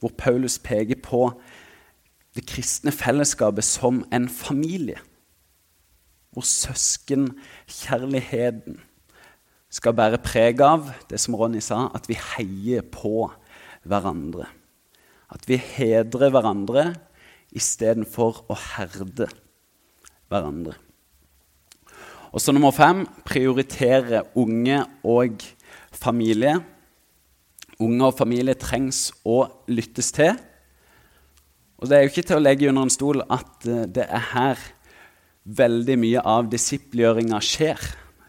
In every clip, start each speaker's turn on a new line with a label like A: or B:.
A: hvor Paulus peker på det kristne fellesskapet som en familie. Hvor søskenkjærligheten skal bære preg av det som Ronny sa, at vi heier på hverandre. At vi hedrer hverandre istedenfor å herde hverandre. Og så nummer fem prioritere unge og familie. Unge og familie trengs å lyttes til. Og Det er jo ikke til å legge under en stol at eh, det er her veldig mye av disippelgjøringa skjer.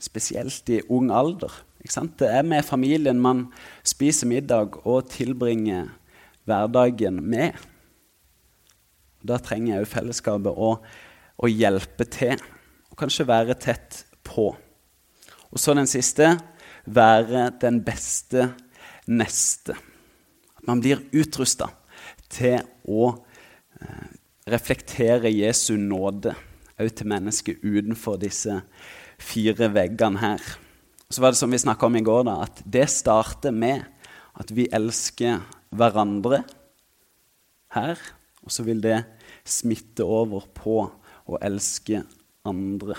A: Spesielt i ung alder. Det er med familien man spiser middag og tilbringer hverdagen med. Da trenger jeg òg fellesskapet å, å hjelpe til, og kanskje være tett på. Og så den siste være den beste neste. At man blir utrusta til å eh, reflektere Jesu nåde òg til mennesker utenfor disse fire veggene her. Så var det som vi snakka om i går, da, at det starter med at vi elsker hverandre her. Og så vil det smitte over på å elske andre.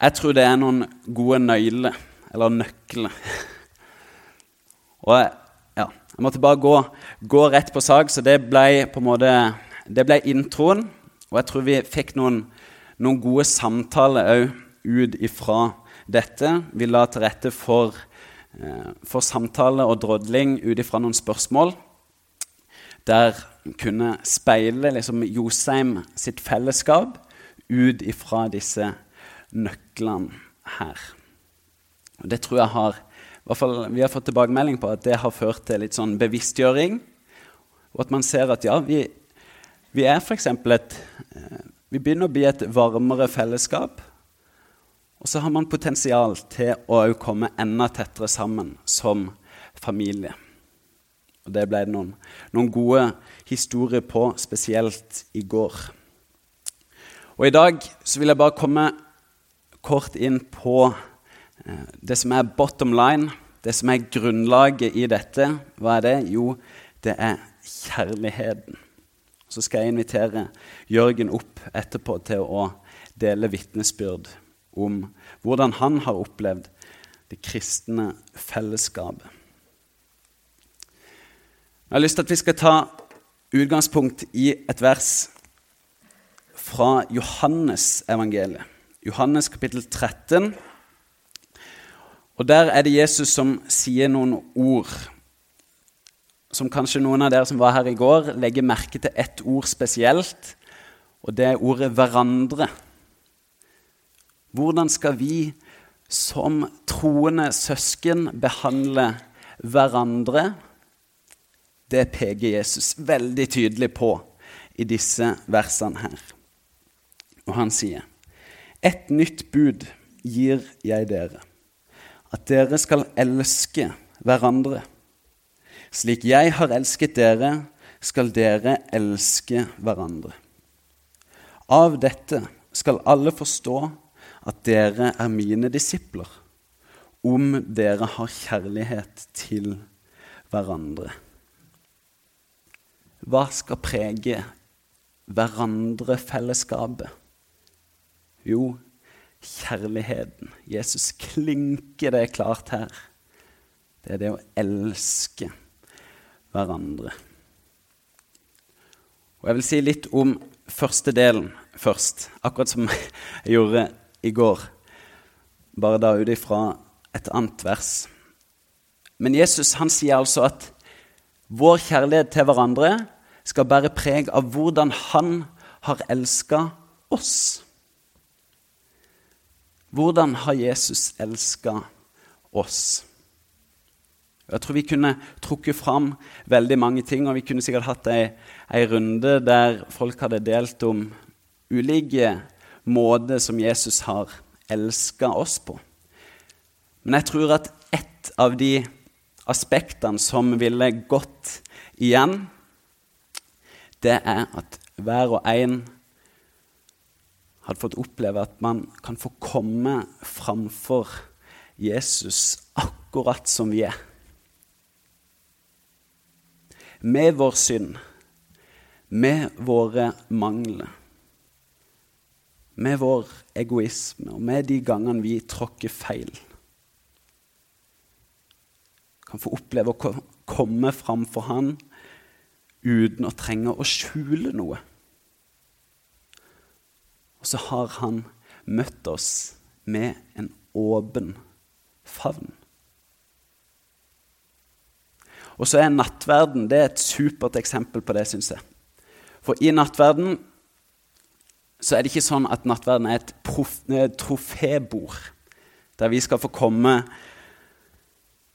A: Jeg tror det er noen gode nøyler, eller nøkler. Og ja, jeg måtte bare gå, gå, rett på sak, så det ble på en måte det ble introen. Og jeg tror vi fikk noen, noen gode samtaler òg ut ifra dette. Vi la til rette for, eh, for samtale og drodling ut ifra noen spørsmål. Der kunne speile liksom, Josheim sitt fellesskap ut ifra disse nøklene her. Og Det tror jeg har fall, Vi har fått tilbakemelding på at det har ført til litt sånn bevisstgjøring. Og at man ser at ja, vi, vi er f.eks. et eh, Vi begynner å bli et varmere fellesskap. Og så har man potensial til å komme enda tettere sammen som familie. Og det ble det noen, noen gode historier på, spesielt i går. Og i dag så vil jeg bare komme kort inn på eh, det som er bottom line, det som er grunnlaget i dette. Hva er det? Jo, det er kjærligheten. Så skal jeg invitere Jørgen opp etterpå til å dele vitnesbyrd om hvordan han har opplevd det kristne fellesskapet. Jeg har lyst til at vi skal ta utgangspunkt i et vers fra Johannes evangeliet. Johannes kapittel 13. Og Der er det Jesus som sier noen ord som kanskje noen av dere som var her i går, legger merke til ett ord spesielt, og det er ordet 'hverandre'. Hvordan skal vi som troende søsken behandle hverandre? Det peker Jesus veldig tydelig på i disse versene her. Og han sier, 'Et nytt bud gir jeg dere, at dere skal elske hverandre.' 'Slik jeg har elsket dere, skal dere elske hverandre.' Av dette skal alle forstå at dere er mine disipler, om dere har kjærlighet til hverandre. Hva skal prege hverandre-fellesskapet? Jo, kjærligheten. Jesus klinker det klart her. Det er det å elske hverandre. Og Jeg vil si litt om første delen først, akkurat som jeg gjorde i går. Bare da ut ifra et annet vers. Men Jesus han sier altså at vår kjærlighet til hverandre skal bære preg av hvordan han har elska oss. Hvordan har Jesus elska oss? Jeg tror vi kunne trukket fram veldig mange ting, og vi kunne sikkert hatt ei, ei runde der folk hadde delt om ulike måter som Jesus har elska oss på. Men jeg tror at ett av de aspektene som ville gått igjen, det er at hver og en hadde fått oppleve at man kan få komme framfor Jesus akkurat som vi er. med vår synd, med våre mangler, med vår egoisme og med de gangene vi tråkker feil. Kan få oppleve å komme framfor Han uten å trenge å skjule noe. Så har Han møtt oss med en åpen favn. Og så er nattverden det er et supert eksempel på det, syns jeg. For i nattverden så er det ikke sånn at nattverden er et trofébord der vi skal få komme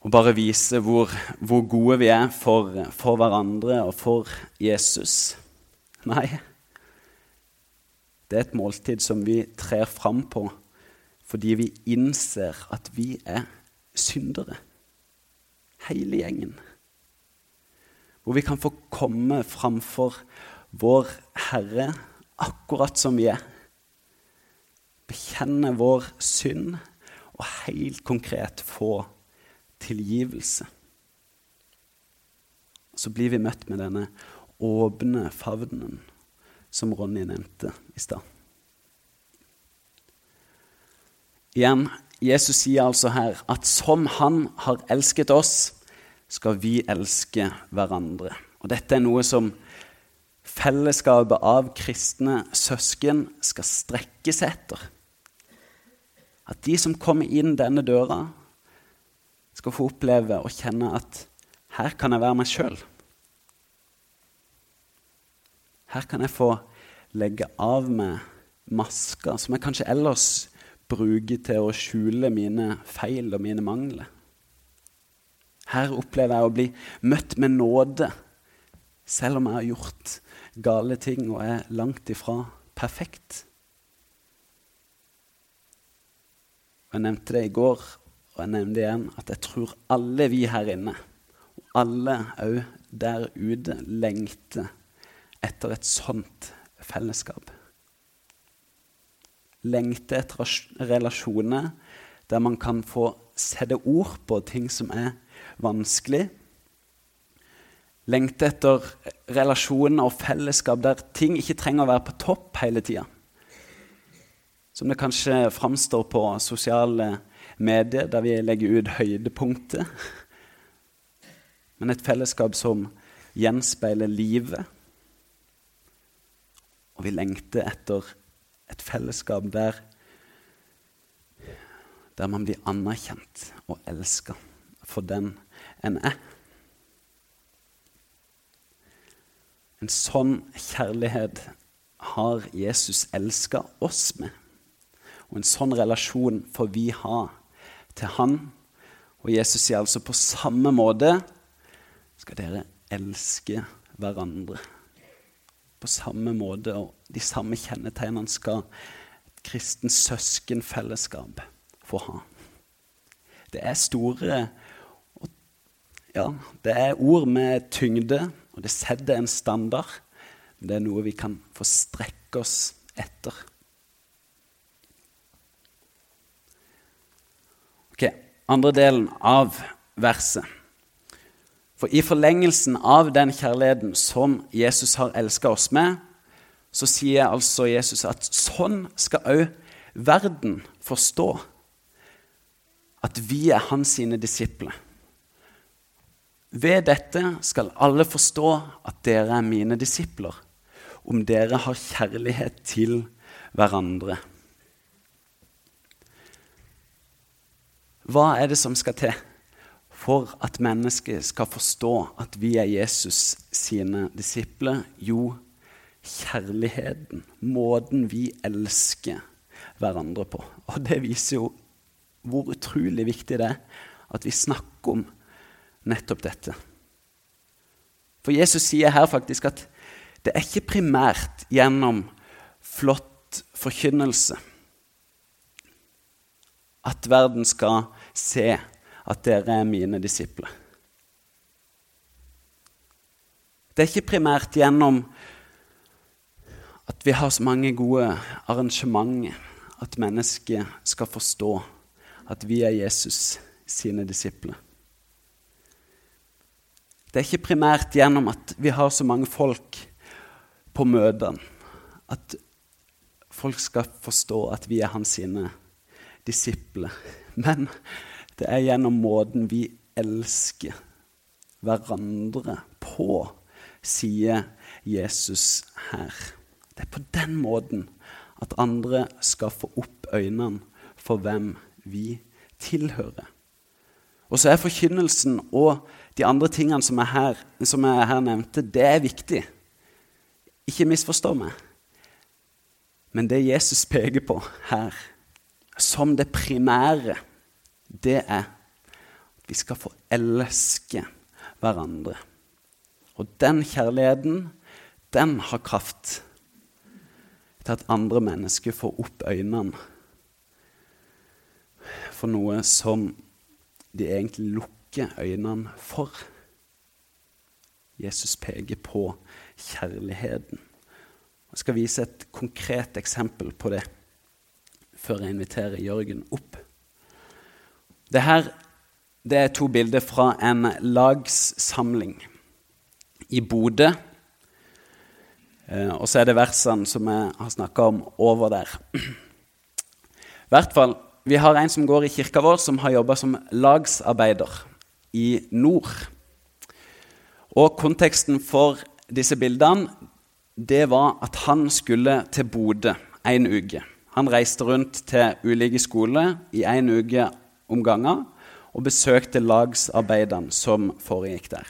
A: og bare vise hvor, hvor gode vi er for, for, hverandre og for Jesus. Nei, det er et måltid som vi trer fram på fordi vi innser at vi er syndere, hele gjengen hvor vi kan få komme framfor vår Herre akkurat som vi er. Bekjenne vår synd og helt konkret få tilgivelse. Så blir vi møtt med denne åpne favnen som Ronny nevnte i stad. Igjen, Jesus sier altså her at som han har elsket oss, skal vi elske hverandre. Og dette er noe som fellesskapet av kristne søsken skal strekke seg etter. At de som kommer inn denne døra, skal få oppleve og kjenne at her kan jeg være meg sjøl. Her kan jeg få legge av meg masker som jeg kanskje ellers bruker til å skjule mine feil og mine mangler. Her opplever jeg å bli møtt med nåde, selv om jeg har gjort gale ting og er langt ifra perfekt. Jeg nevnte det i går, og jeg nevnte igjen, at jeg tror alle vi her inne, og alle òg der ute, lengter etter et sånt fellesskap. Lengte etter relasjoner der man kan få sette ord på ting som er vanskelig. Lengte etter relasjoner og fellesskap der ting ikke trenger å være på topp hele tida. Som det kanskje framstår på sosiale medier, der vi legger ut høydepunktet. Men et fellesskap som gjenspeiler livet. Og vi lengter etter et fellesskap der, der man blir anerkjent og elska for den en er. En sånn kjærlighet har Jesus elska oss med. Og en sånn relasjon får vi ha til Han. Og Jesus sier altså på samme måte skal dere elske hverandre. På samme måte og de samme kjennetegnene skal et kristent søskenfellesskap få ha. Det er store ja, det er ord med tyngde, og det setter en standard. Men det er noe vi kan få strekke oss etter. Ok, Andre delen av verset. For i forlengelsen av den kjærligheten som Jesus har elska oss med, så sier altså Jesus at sånn skal òg verden forstå at vi er hans sine disipler. Ved dette skal alle forstå at dere er mine disipler, om dere har kjærlighet til hverandre. Hva er det som skal til for at mennesket skal forstå at vi er Jesus sine disipler? Jo, kjærligheten, måten vi elsker hverandre på. Og det viser jo hvor utrolig viktig det er at vi snakker om nettopp dette. For Jesus sier her faktisk at det er ikke primært gjennom flott forkynnelse at verden skal se at dere er mine disipler. Det er ikke primært gjennom at vi har så mange gode arrangementer at mennesket skal forstå at vi er Jesus sine disipler. Det er ikke primært gjennom at vi har så mange folk på møtene, at folk skal forstå at vi er hans sine disipler. Men det er gjennom måten vi elsker hverandre på, sier Jesus her. Det er på den måten at andre skal få opp øynene for hvem vi tilhører. Og så er forkynnelsen og de andre tingene som jeg her, som jeg her nevnte, det er viktig. Ikke misforstå meg. Men det Jesus peker på her, som det primære, det er at vi skal få elske hverandre. Og den kjærligheten, den har kraft til at andre mennesker får opp øynene for noe som de egentlig lukker øynene for. Jesus peker på kjærligheten. Jeg skal vise et konkret eksempel på det før jeg inviterer Jørgen opp. Dette det er to bilder fra en lagssamling i Bodø. Eh, og så er det versene som jeg har snakka om, over der. I hvert fall vi har en som går i kirka vår, som har jobba som lagsarbeider i nord. Og konteksten for disse bildene det var at han skulle til Bodø en uke. Han reiste rundt til ulike skoler i en uke om gangen og besøkte lagsarbeidene som foregikk der.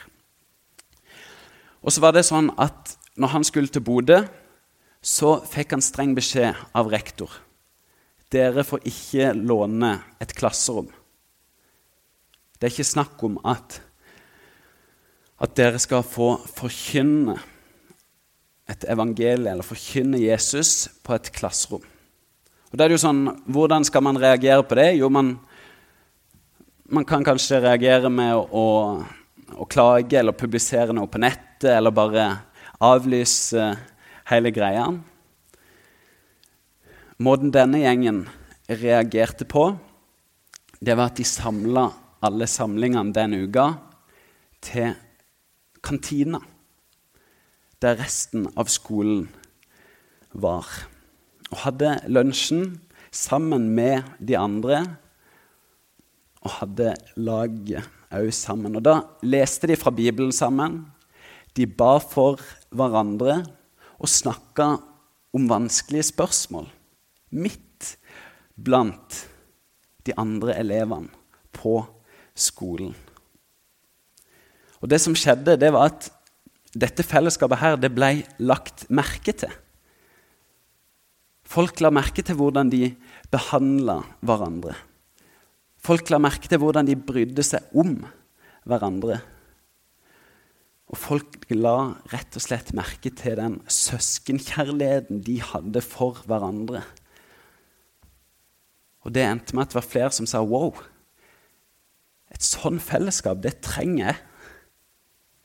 A: Og så var det sånn at når han skulle til Bodø, så fikk han streng beskjed av rektor dere får ikke låne et klasserom. Det er ikke snakk om at, at dere skal få forkynne et evangelie eller forkynne Jesus på et klasserom. Og det er jo sånn, Hvordan skal man reagere på det? Jo, man, man kan kanskje reagere med å, å, å, klage eller publisere noe på nettet eller bare avlyse hele greia. Måten denne gjengen reagerte på, det var at de samla alle samlingene den uka til kantina, der resten av skolen var. Og hadde lunsjen sammen med de andre og hadde laget òg sammen. Og da leste de fra Bibelen sammen. De ba for hverandre og snakka om vanskelige spørsmål midt blant de andre elevene på skolen. Og Det som skjedde, det var at dette fellesskapet her, det ble lagt merke til. Folk la merke til hvordan de behandla hverandre. Folk la merke til hvordan de brydde seg om hverandre. Og folk la rett og slett merke til den søskenkjærligheten de hadde for hverandre. Og det endte med at det var flere som sa wow. Et sånn fellesskap, det trenger jeg.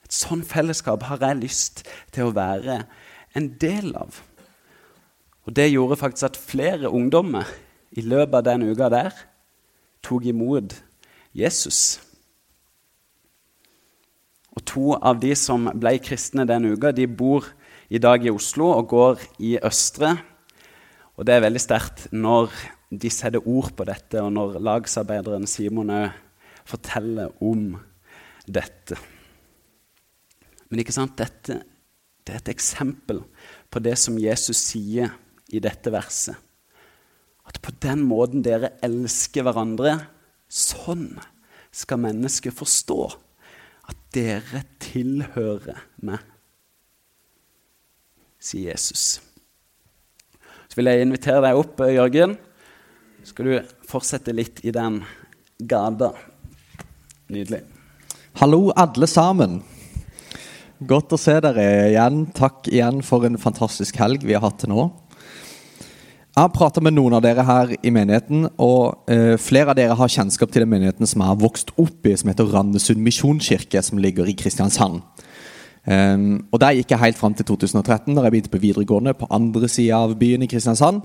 A: Et sånn fellesskap har jeg lyst til å være en del av. Og det gjorde faktisk at flere ungdommer i løpet av den uka der tok imot Jesus. Og to av de som ble kristne den uka, de bor i dag i Oslo og går i Østre. Og det er veldig sterkt når de setter ord på dette, og når lagsarbeideren Simon forteller om dette. Men ikke sant, dette det er et eksempel på det som Jesus sier i dette verset. At på den måten dere elsker hverandre, sånn skal mennesket forstå at dere tilhører meg, sier Jesus. Så vil jeg invitere deg opp, Jørgen skal du fortsette litt i den gata. Nydelig.
B: Hallo, alle sammen. Godt å se dere igjen. Takk igjen for en fantastisk helg vi har hatt til nå. Jeg har prata med noen av dere her i menigheten, og eh, flere av dere har kjennskap til den menigheten som jeg har vokst opp i, som heter Randesund misjonskirke, som ligger i Kristiansand. Um, og Der gikk jeg helt fram til 2013, da jeg begynte på videregående på andre sida av byen i Kristiansand.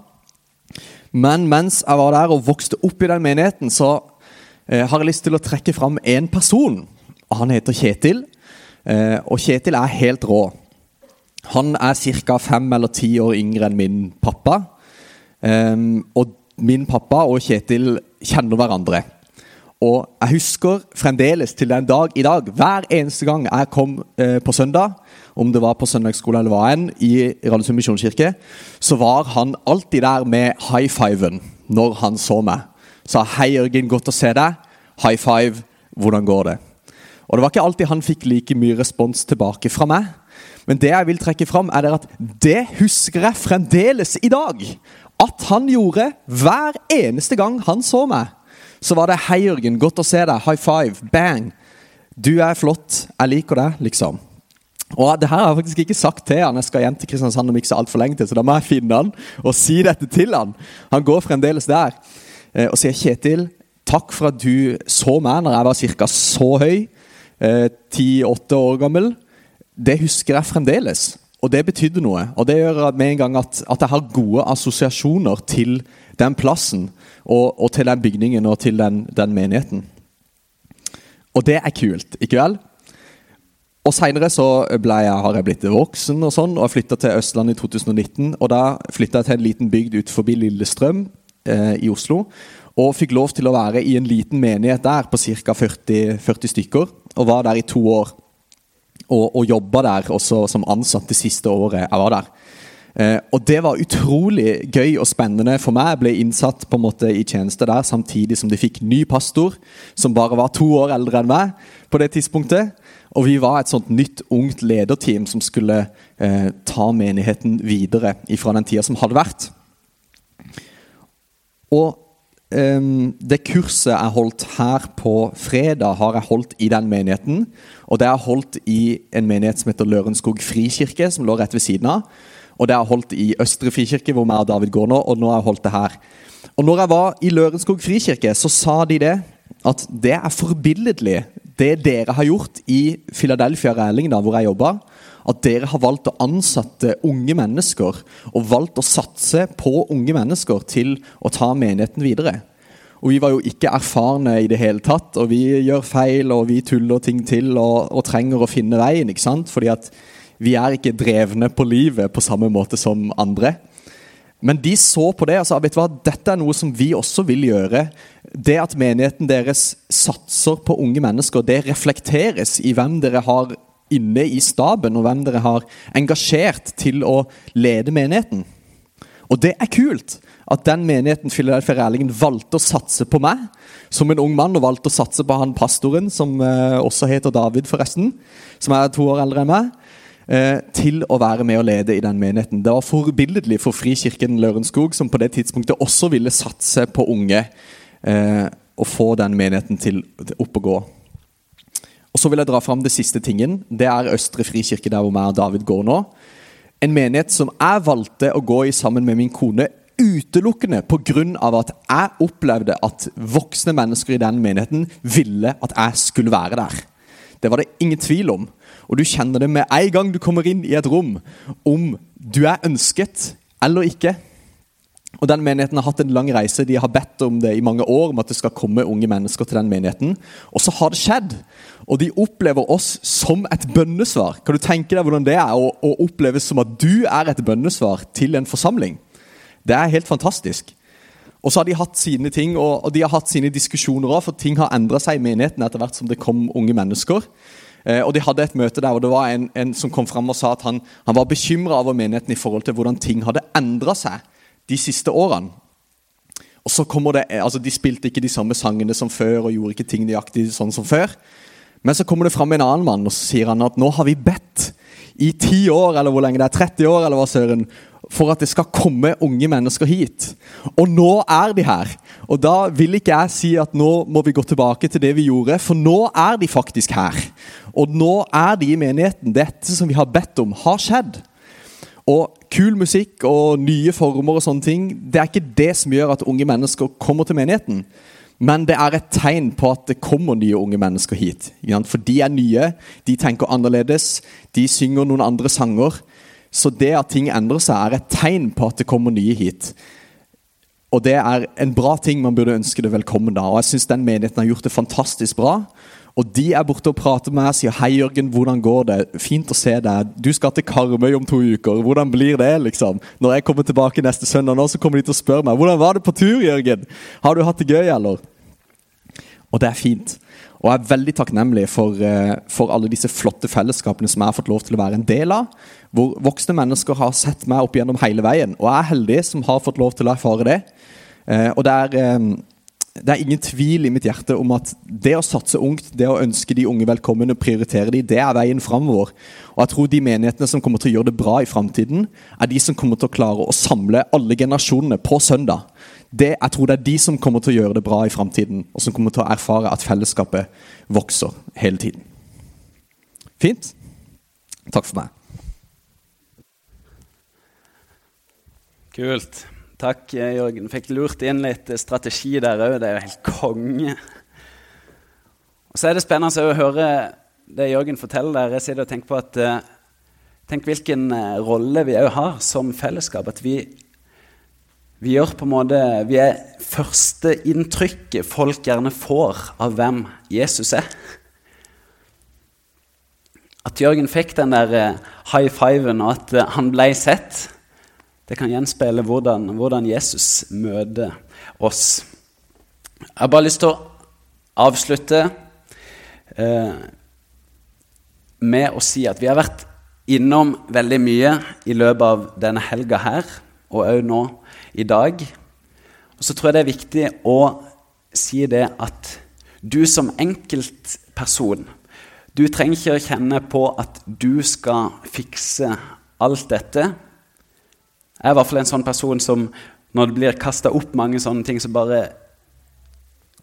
B: Men mens jeg var der og vokste opp i den menigheten, så eh, har jeg lyst til å trekke fram én person. Og han heter Kjetil. Eh, og Kjetil er helt rå. Han er ca. fem eller ti år yngre enn min pappa. Um, og min pappa og Kjetil kjenner hverandre. Og jeg husker fremdeles til den dag i dag, hver eneste gang jeg kom eh, på søndag, om det var på søndagsskole eller hva enn, i Randesund misjonskirke, så var han alltid der med high fiven når han så meg. Sa 'Hei, Jørgen, godt å se deg'. High five. Hvordan går det? Og Det var ikke alltid han fikk like mye respons tilbake fra meg. Men det jeg vil trekke fram, er at det husker jeg fremdeles i dag. At han gjorde hver eneste gang han så meg så var det 'Hei, Jørgen. Godt å se deg. High five. Bang. Du er flott. Jeg liker deg', liksom. Og det her har jeg faktisk ikke sagt til han. Jeg skal hjem til Kristiansand om ikke så altfor lenge til, så da må jeg finne han og si dette til han. Han går fremdeles der eh, og sier 'Kjetil, takk for at du så meg når jeg var ca. så høy, eh, ti-åtte år gammel'. Det husker jeg fremdeles. Og det betydde noe. Og det gjør med en gang at, at jeg har gode assosiasjoner til den plassen og, og, til den bygningen og til den, den, menigheten. Og det er kult, ikke vel? Og Seinere har jeg blitt voksen og sånn, og flytta til Østlandet i 2019. og Da flytta jeg til en liten bygd ut forbi Lillestrøm eh, i Oslo. Og fikk lov til å være i en liten menighet der på ca. 40, 40, stykker. Og var der i to år. Og, og jobba der også som ansatt det siste året jeg var der. Eh, og det var utrolig gøy og spennende for meg. Jeg ble innsatt på en måte i tjeneste der samtidig som de fikk ny pastor, som bare var to år eldre enn meg på det tidspunktet. Og vi var et sånt nytt, ungt lederteam som skulle eh, ta menigheten videre fra den tida som hadde vært. Og det kurset jeg holdt her på fredag, har jeg holdt i den menigheten. Og det har jeg holdt i en menighet som heter Lørenskog frikirke, som lå rett ved siden av. Og det har jeg holdt i Østre frikirke, hvor jeg og David går nå, og nå har jeg holdt det her. Og når jeg var i Lørenskog frikirke, så sa de det, at det er forbilledlig, det dere har gjort i Philadelphia Ræling, da, hvor jeg jobba. At dere har valgt å ansette unge mennesker, og valgt å satse på unge mennesker til å ta menigheten videre. Og vi var jo ikke erfarne i det hele tatt, og vi gjør feil, og vi tuller ting til og, og trenger å finne veien. ikke sant? Fordi at vi er ikke drevne på livet på samme måte som andre. Men de så på det og sa vet du hva, dette er noe som vi også vil gjøre. Det at menigheten deres satser på unge mennesker, det reflekteres i hvem dere har inne i staben, og hvem dere har engasjert til å lede menigheten. Og det er kult at den menigheten Philadelphia Rælingen valgte å satse på meg som en ung mann, og valgte å satse på han pastoren, som eh, også heter David, forresten, som er to år eldre enn meg. Eh, til å være med og lede i den menigheten. Det var forbilledlig for Frikirken Lørenskog, som på det tidspunktet også ville satse på unge eh, og få den menigheten til å gå. Og Så vil jeg dra fram det siste tingen. Det er Østre frikirke, der hvor jeg og David går nå. En menighet som jeg valgte å gå i sammen med min kone utelukkende pga. at jeg opplevde at voksne mennesker i den menigheten ville at jeg skulle være der. Det var det ingen tvil om. Og du kjenner det med en gang du kommer inn i et rom, om du er ønsket eller ikke. Og den Menigheten har hatt en lang reise. De har bedt om det i mange år, om at det skal komme unge mennesker til den menigheten. Og så har det skjedd. Og de opplever oss som et bønnesvar. Kan du tenke deg hvordan det er å, å oppleves som at du er et bønnesvar til en forsamling? Det er helt fantastisk. Og så har de hatt sine ting, og, de har hatt sine diskusjoner òg, for ting har endra seg i menigheten etter hvert som det kom unge mennesker. Eh, og De hadde et møte der, og det var en, en som kom fram og sa at han, han var bekymra over menigheten i forhold til hvordan ting hadde endra seg de siste årene. Og så kommer det, altså De spilte ikke de samme sangene som før og gjorde ikke ting nøyaktig sånn som før. Men så kommer det fram en annen mann og så sier han at nå har vi bedt i ti år, eller hvor lenge det er, 30 år, eller hva søren, for at det skal komme unge mennesker hit. Og nå er de her. Og da vil ikke jeg si at nå må vi gå tilbake til det vi gjorde, for nå er de faktisk her. Og nå er de i menigheten. Dette som vi har bedt om, har skjedd. Og kul musikk og nye former og sånne ting, det er ikke det som gjør at unge mennesker kommer til menigheten. Men det er et tegn på at det kommer nye unge mennesker hit. For de er nye, de tenker annerledes, de synger noen andre sanger. Så det at ting endrer seg, er et tegn på at det kommer nye hit. Og det er en bra ting man burde ønske det velkommen da. Og jeg syns den menigheten har gjort det fantastisk bra. Og de er borte og prater med meg sier 'Hei, Jørgen, hvordan går det?' 'Fint å se deg. Du skal til Karmøy om to uker. Hvordan blir det?' liksom? Når jeg kommer tilbake neste søndag, nå, så kommer de til å spørre meg 'Hvordan var det på tur, Jørgen? Har du hatt det gøy, eller?' Og det er fint. Og jeg er veldig takknemlig for, eh, for, alle disse flotte fellesskapene som jeg har fått lov til å være en del av. Hvor voksne mennesker har sett meg opp gjennom hele veien. Og jeg er heldig som har fått lov til å erfare det. Eh, og det er, eh, det er ingen tvil i mitt hjerte om at det å satse ungt, det å ønske de unge velkommen og prioritere de, det er veien framover. Og jeg tror de menighetene som kommer til å gjøre det bra i framtiden, er de som kommer til å klare å samle alle generasjonene på søndag det, jeg tror det er de som kommer til å gjøre det bra i framtiden, og som kommer til å erfare at fellesskapet vokser hele tiden. Fint? Takk for meg.
A: Kult. Takk, Jørgen. Fikk lurt inn litt strategi der òg. Det er jo helt konge. Og Så er det spennende å høre det Jørgen forteller der. Jeg sitter og tenker på at uh, Tenk hvilken uh, rolle vi òg har som fellesskap. At vi vi gjør på en måte, vi er førsteinntrykket folk gjerne får av hvem Jesus er. At Jørgen fikk den der eh, high fiven, og at eh, han ble sett, det kan gjenspeile hvordan, hvordan Jesus møter oss. Jeg har bare lyst til å avslutte eh, med å si at vi har vært innom veldig mye i løpet av denne helga her, og òg nå i dag. Og så tror jeg det er viktig å si det at du som enkeltperson Du trenger ikke å kjenne på at du skal fikse alt dette. Jeg er i hvert fall en sånn person som når det blir kasta opp mange sånne ting, så bare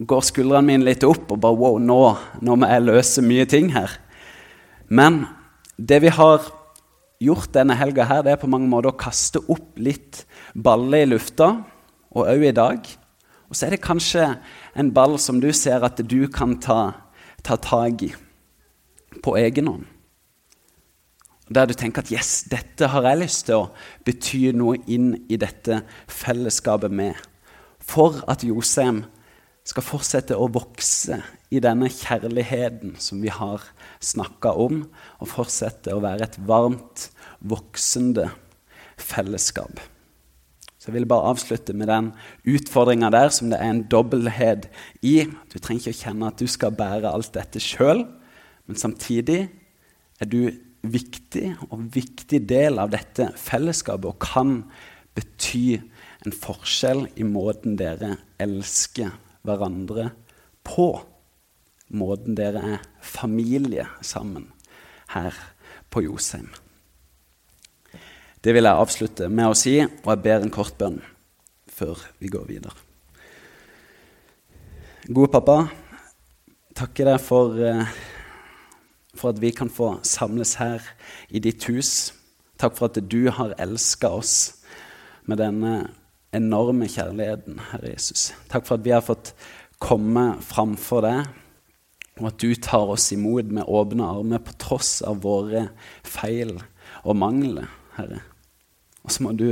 A: går skuldrene mine litt opp og bare Wow, nå, nå må jeg løse mye ting her. Men det vi har gjort denne helga her, det er på mange måter å kaste opp litt baller i lufta, og òg i dag. Og så er det kanskje en ball som du ser at du kan ta, ta tak i på egen hånd. Der du tenker at 'yes, dette har jeg lyst til å bety noe inn i dette fellesskapet med'. For at Josem skal fortsette å vokse i denne kjærligheten som vi har snakka om, og fortsette å være et varmt, voksende fellesskap. Så jeg vil bare avslutte med den utfordringa der som det er en dobbelthet i. Du trenger ikke å kjenne at du skal bære alt dette sjøl, men samtidig er du viktig og viktig del av dette fellesskapet og kan bety en forskjell i måten dere elsker hverandre på. Måten dere er familie sammen her på Josheim. Det vil jeg avslutte med å si, og jeg ber en kort bønn før vi går videre. Gode pappa, takker deg for, eh, for at vi kan få samles her i ditt hus. Takk for at du har elska oss med denne enorme kjærligheten, Herre Jesus. Takk for at vi har fått komme framfor deg, og at du tar oss imot med åpne armer på tross av våre feil og mangler, Herre. Og så må du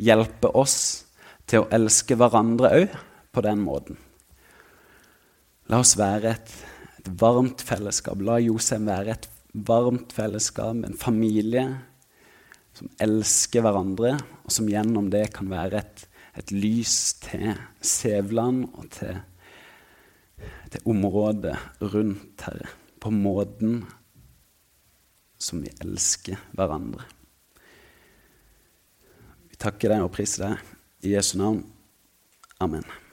A: hjelpe oss til å elske hverandre òg på den måten. La oss være et, et varmt fellesskap. La Josef være et varmt fellesskap, en familie som elsker hverandre, og som gjennom det kan være et, et lys til Sævland og til, til området rundt her, på måten som vi elsker hverandre Vi takker deg og priser deg. I Jesu navn. Amen.